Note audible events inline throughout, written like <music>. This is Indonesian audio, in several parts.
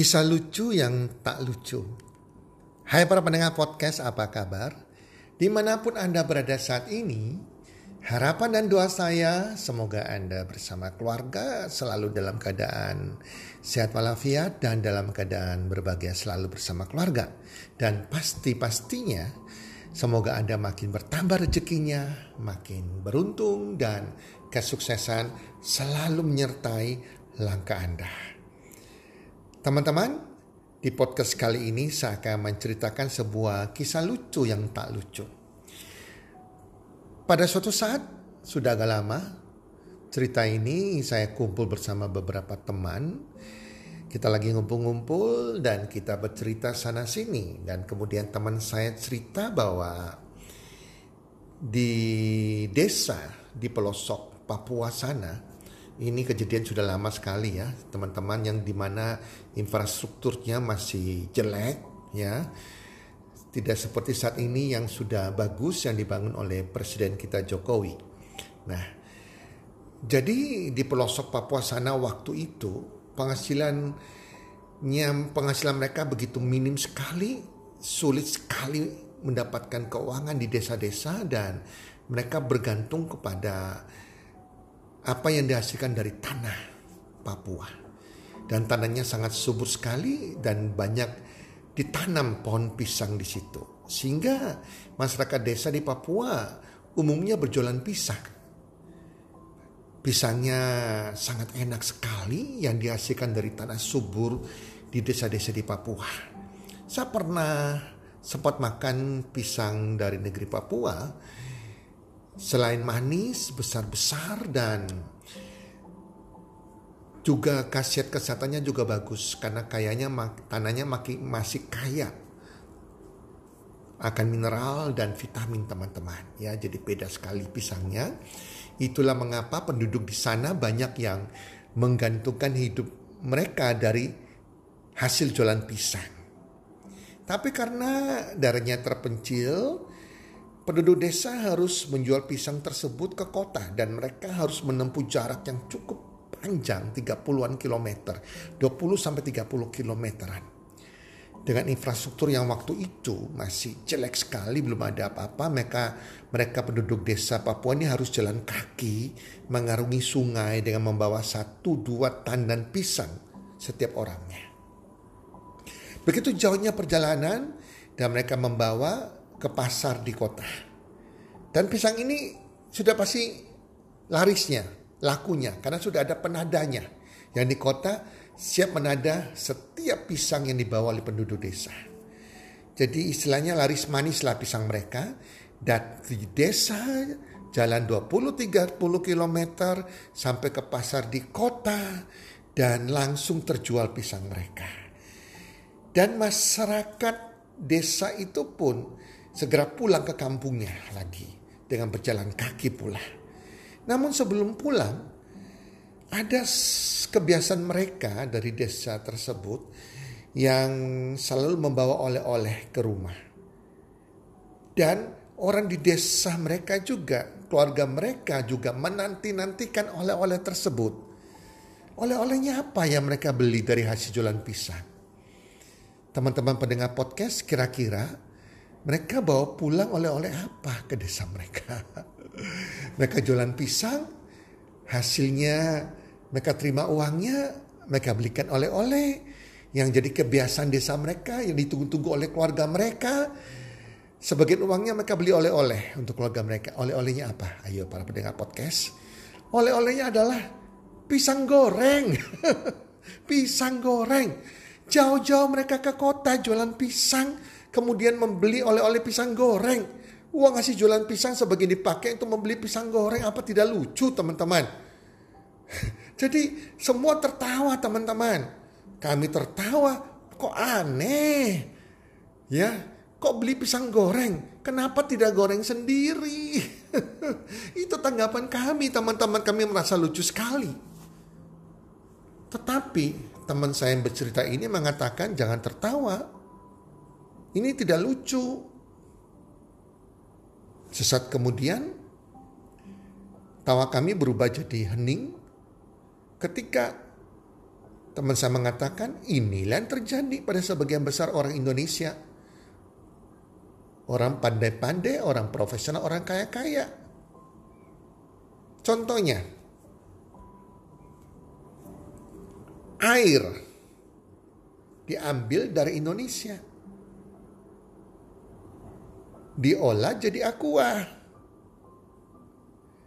Kisah lucu yang tak lucu. Hai para pendengar podcast, apa kabar? Di mana pun Anda berada saat ini, harapan dan doa saya semoga Anda bersama keluarga selalu dalam keadaan sehat walafiat dan dalam keadaan berbahagia selalu bersama keluarga. Dan pasti-pastinya semoga Anda makin bertambah rezekinya, makin beruntung dan kesuksesan selalu menyertai langkah Anda. Teman-teman, di podcast kali ini saya akan menceritakan sebuah kisah lucu yang tak lucu. Pada suatu saat, sudah agak lama, cerita ini saya kumpul bersama beberapa teman. Kita lagi ngumpul-ngumpul dan kita bercerita sana sini. Dan kemudian teman saya cerita bahwa di desa di pelosok Papua sana ini kejadian sudah lama sekali ya teman-teman yang di mana infrastrukturnya masih jelek ya tidak seperti saat ini yang sudah bagus yang dibangun oleh presiden kita Jokowi. Nah, jadi di pelosok Papua sana waktu itu penghasilannya penghasilan mereka begitu minim sekali, sulit sekali mendapatkan keuangan di desa-desa dan mereka bergantung kepada apa yang dihasilkan dari tanah Papua. Dan tanahnya sangat subur sekali dan banyak ditanam pohon pisang di situ. Sehingga masyarakat desa di Papua umumnya berjualan pisang. Pisangnya sangat enak sekali yang dihasilkan dari tanah subur di desa-desa di Papua. Saya pernah sempat makan pisang dari negeri Papua Selain manis, besar-besar dan juga khasiat kesehatannya juga bagus. Karena kayaknya tanahnya masih kaya. Akan mineral dan vitamin teman-teman. Ya jadi beda sekali pisangnya. Itulah mengapa penduduk di sana banyak yang menggantungkan hidup mereka dari hasil jualan pisang. Tapi karena darahnya terpencil Penduduk desa harus menjual pisang tersebut ke kota dan mereka harus menempuh jarak yang cukup panjang 30-an kilometer, 20 sampai 30 kilometeran. Dengan infrastruktur yang waktu itu masih jelek sekali, belum ada apa-apa, mereka mereka penduduk desa Papua ini harus jalan kaki mengarungi sungai dengan membawa satu dua tandan pisang setiap orangnya. Begitu jauhnya perjalanan dan mereka membawa ke pasar di kota. Dan pisang ini sudah pasti larisnya, lakunya karena sudah ada penadanya. Yang di kota siap menada setiap pisang yang dibawa oleh penduduk desa. Jadi istilahnya laris manis lah pisang mereka. Dan di desa jalan 20-30 km sampai ke pasar di kota dan langsung terjual pisang mereka. Dan masyarakat desa itu pun segera pulang ke kampungnya lagi dengan berjalan kaki pula. Namun sebelum pulang, ada kebiasaan mereka dari desa tersebut yang selalu membawa oleh-oleh ke rumah. Dan orang di desa mereka juga, keluarga mereka juga menanti-nantikan oleh-oleh tersebut. Oleh-olehnya apa yang mereka beli dari hasil jualan pisang? Teman-teman pendengar podcast kira-kira mereka bawa pulang oleh-oleh apa ke desa mereka. <laughs> mereka jualan pisang, hasilnya mereka terima uangnya, mereka belikan oleh-oleh yang jadi kebiasaan desa mereka, yang ditunggu-tunggu oleh keluarga mereka. Sebagian uangnya mereka beli oleh-oleh untuk keluarga mereka. Oleh-olehnya apa? Ayo para pendengar podcast. Oleh-olehnya adalah pisang goreng. <laughs> pisang goreng. Jauh-jauh mereka ke kota jualan pisang kemudian membeli oleh-oleh pisang goreng. Uang hasil jualan pisang sebagian dipakai untuk membeli pisang goreng. Apa tidak lucu teman-teman? <laughs> Jadi semua tertawa teman-teman. Kami tertawa, kok aneh. Ya, kok beli pisang goreng? Kenapa tidak goreng sendiri? <laughs> Itu tanggapan kami, teman-teman kami merasa lucu sekali. Tetapi teman saya yang bercerita ini mengatakan jangan tertawa. Ini tidak lucu. Sesaat kemudian, tawa kami berubah jadi hening ketika Teman saya mengatakan inilah yang terjadi pada sebagian besar orang Indonesia. Orang pandai-pandai, orang profesional, orang kaya-kaya. Contohnya, air diambil dari Indonesia. Diolah jadi aqua.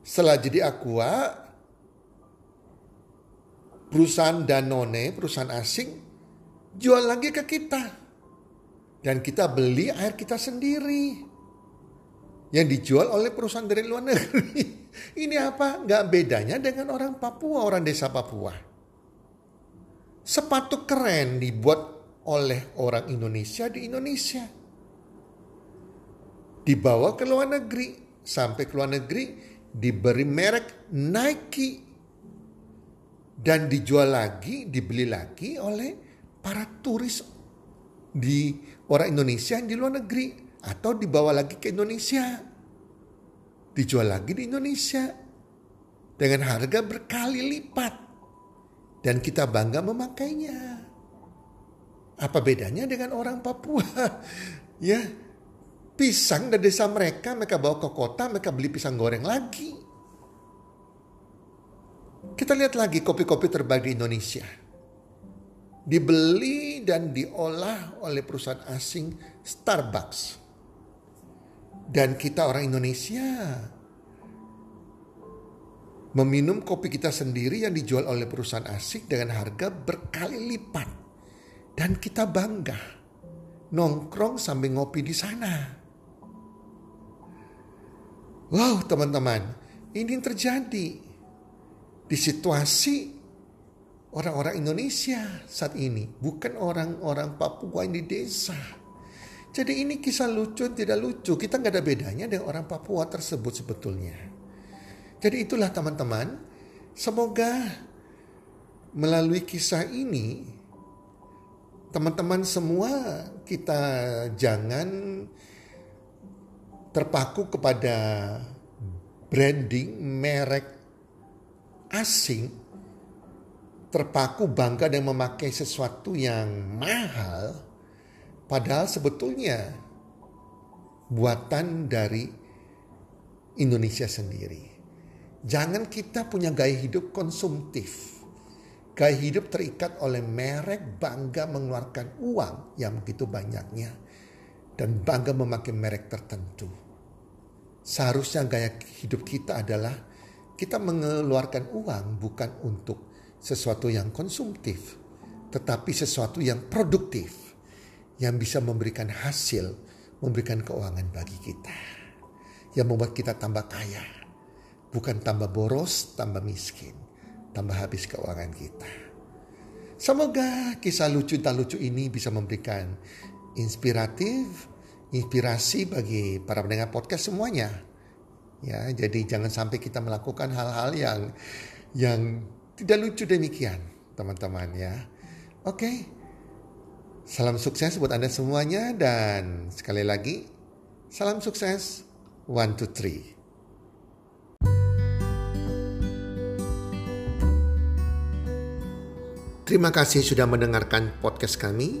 Setelah jadi aqua, perusahaan Danone, perusahaan asing, jual lagi ke kita. Dan kita beli air kita sendiri. Yang dijual oleh perusahaan dari luar negeri. <laughs> Ini apa? Gak bedanya dengan orang Papua, orang desa Papua. Sepatu keren dibuat oleh orang Indonesia di Indonesia. Dibawa ke luar negeri. Sampai ke luar negeri diberi merek Nike. Dan dijual lagi, dibeli lagi oleh para turis di orang Indonesia yang di luar negeri. Atau dibawa lagi ke Indonesia. Dijual lagi di Indonesia. Dengan harga berkali lipat dan kita bangga memakainya. Apa bedanya dengan orang Papua? <laughs> ya, pisang dari desa mereka, mereka bawa ke kota, mereka beli pisang goreng lagi. Kita lihat lagi kopi-kopi terbaik di Indonesia. Dibeli dan diolah oleh perusahaan asing Starbucks. Dan kita orang Indonesia meminum kopi kita sendiri yang dijual oleh perusahaan asing dengan harga berkali lipat. Dan kita bangga nongkrong sambil ngopi di sana. Wow teman-teman, ini yang terjadi di situasi orang-orang Indonesia saat ini. Bukan orang-orang Papua yang di desa. Jadi ini kisah lucu tidak lucu. Kita nggak ada bedanya dengan orang Papua tersebut sebetulnya. Jadi itulah teman-teman, semoga melalui kisah ini teman-teman semua kita jangan terpaku kepada branding merek asing terpaku bangga dan memakai sesuatu yang mahal padahal sebetulnya buatan dari Indonesia sendiri. Jangan kita punya gaya hidup konsumtif. Gaya hidup terikat oleh merek bangga mengeluarkan uang yang begitu banyaknya. Dan bangga memakai merek tertentu. Seharusnya gaya hidup kita adalah kita mengeluarkan uang bukan untuk sesuatu yang konsumtif. Tetapi sesuatu yang produktif. Yang bisa memberikan hasil, memberikan keuangan bagi kita. Yang membuat kita tambah kaya Bukan tambah boros, tambah miskin. Tambah habis keuangan kita. Semoga kisah lucu dan lucu ini bisa memberikan inspiratif, inspirasi bagi para pendengar podcast semuanya. Ya, jadi jangan sampai kita melakukan hal-hal yang yang tidak lucu demikian, teman-teman ya. Oke. Salam sukses buat Anda semuanya dan sekali lagi salam sukses. One, two, three. Terima kasih sudah mendengarkan podcast kami.